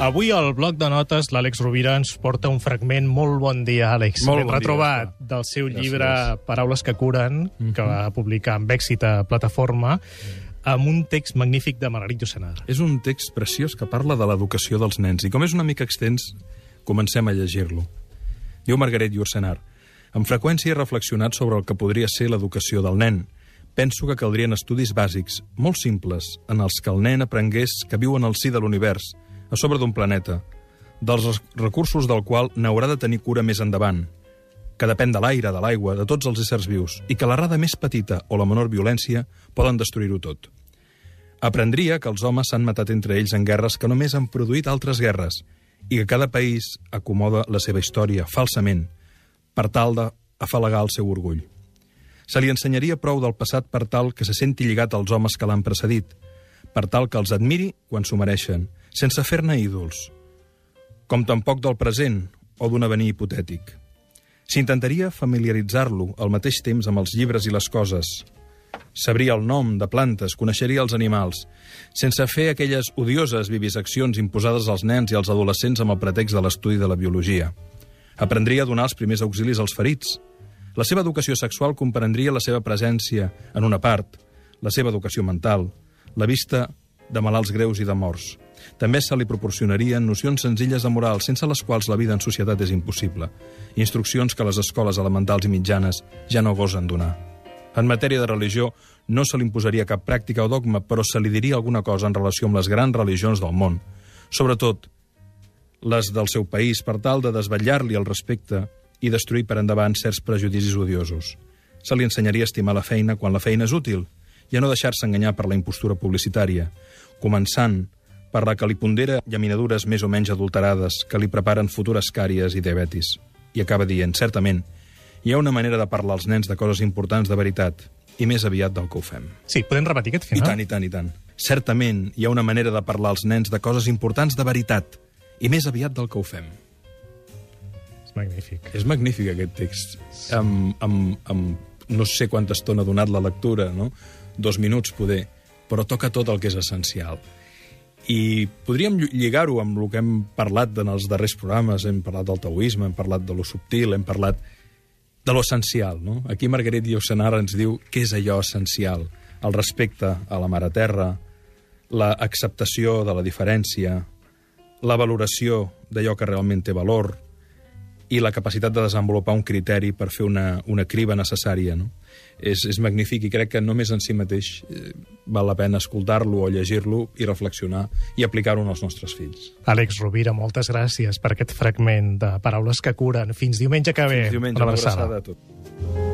Avui al bloc de notes l'Àlex Rovira ens porta un fragment molt bon dia, Àlex. Molt Ben bon dia, retrobat Òscar. del seu Gràcies. llibre Paraules que curen, que va publicar amb èxit a plataforma, amb un text magnífic de Margarit Llucenar. És un text preciós que parla de l'educació dels nens, i com és una mica extens, comencem a llegir-lo. Diu Margaret Llurcenar, amb freqüència he reflexionat sobre el que podria ser l'educació del nen. Penso que caldrien estudis bàsics, molt simples, en els que el nen aprengués que viu en el si de l'univers, a sobre d'un planeta, dels recursos del qual n'haurà de tenir cura més endavant, que depèn de l'aire, de l'aigua, de tots els éssers vius, i que l'errada més petita o la menor violència poden destruir-ho tot. Aprendria que els homes s'han matat entre ells en guerres que només han produït altres guerres i que cada país acomoda la seva història falsament per tal d'afalagar el seu orgull. Se li ensenyaria prou del passat per tal que se senti lligat als homes que l'han precedit, per tal que els admiri quan s'ho mereixen, sense fer-ne ídols, com tampoc del present o d'un avenir hipotètic. S'intentaria familiaritzar-lo al mateix temps amb els llibres i les coses, sabria el nom de plantes, coneixeria els animals, sense fer aquelles odioses viviseccions imposades als nens i als adolescents amb el pretext de l'estudi de la biologia. Aprendria a donar els primers auxilis als ferits. La seva educació sexual comprendria la seva presència en una part, la seva educació mental, la vista de malalts greus i de morts. També se li proporcionarien nocions senzilles de moral, sense les quals la vida en societat és impossible. Instruccions que les escoles elementals i mitjanes ja no gosen donar. En matèria de religió, no se li imposaria cap pràctica o dogma, però se li diria alguna cosa en relació amb les grans religions del món. Sobretot, les del seu país, per tal de desvetllar-li el respecte i destruir per endavant certs prejudicis odiosos. Se li ensenyaria a estimar la feina quan la feina és útil i a no deixar-se enganyar per la impostura publicitària, començant per la que li pondera llaminadures més o menys adulterades que li preparen futures càries i diabetis. I acaba dient, certament, hi ha una manera de parlar als nens de coses importants de veritat, i més aviat del que ho fem. Sí, podem repetir aquest I final? tant, i tant, i tant. Certament hi ha una manera de parlar als nens de coses importants de veritat, i més aviat del que ho fem. És magnífic. És magnífic aquest text. Amb, amb, amb no sé quanta estona ha donat la lectura, no? Dos minuts, poder, però toca tot el que és essencial. I podríem lli- lligar-ho amb el que hem parlat en els darrers programes. Hem parlat del taoisme, hem parlat de lo subtil, hem parlat de lo essencial. No? Aquí Margaret Llucenar ens diu què és allò essencial. El respecte a la mare terra, l'acceptació de la diferència, la valoració d'allò que realment té valor i la capacitat de desenvolupar un criteri per fer una, una criba necessària. No? És, és magnífic i crec que només en si mateix eh, val la pena escoltar-lo o llegir-lo i reflexionar i aplicar-ho als nostres fills. Àlex Rovira, moltes gràcies per aquest fragment de Paraules que curen. Fins diumenge que ve. Fins diumenge, Una una abraçada. abraçada a tots.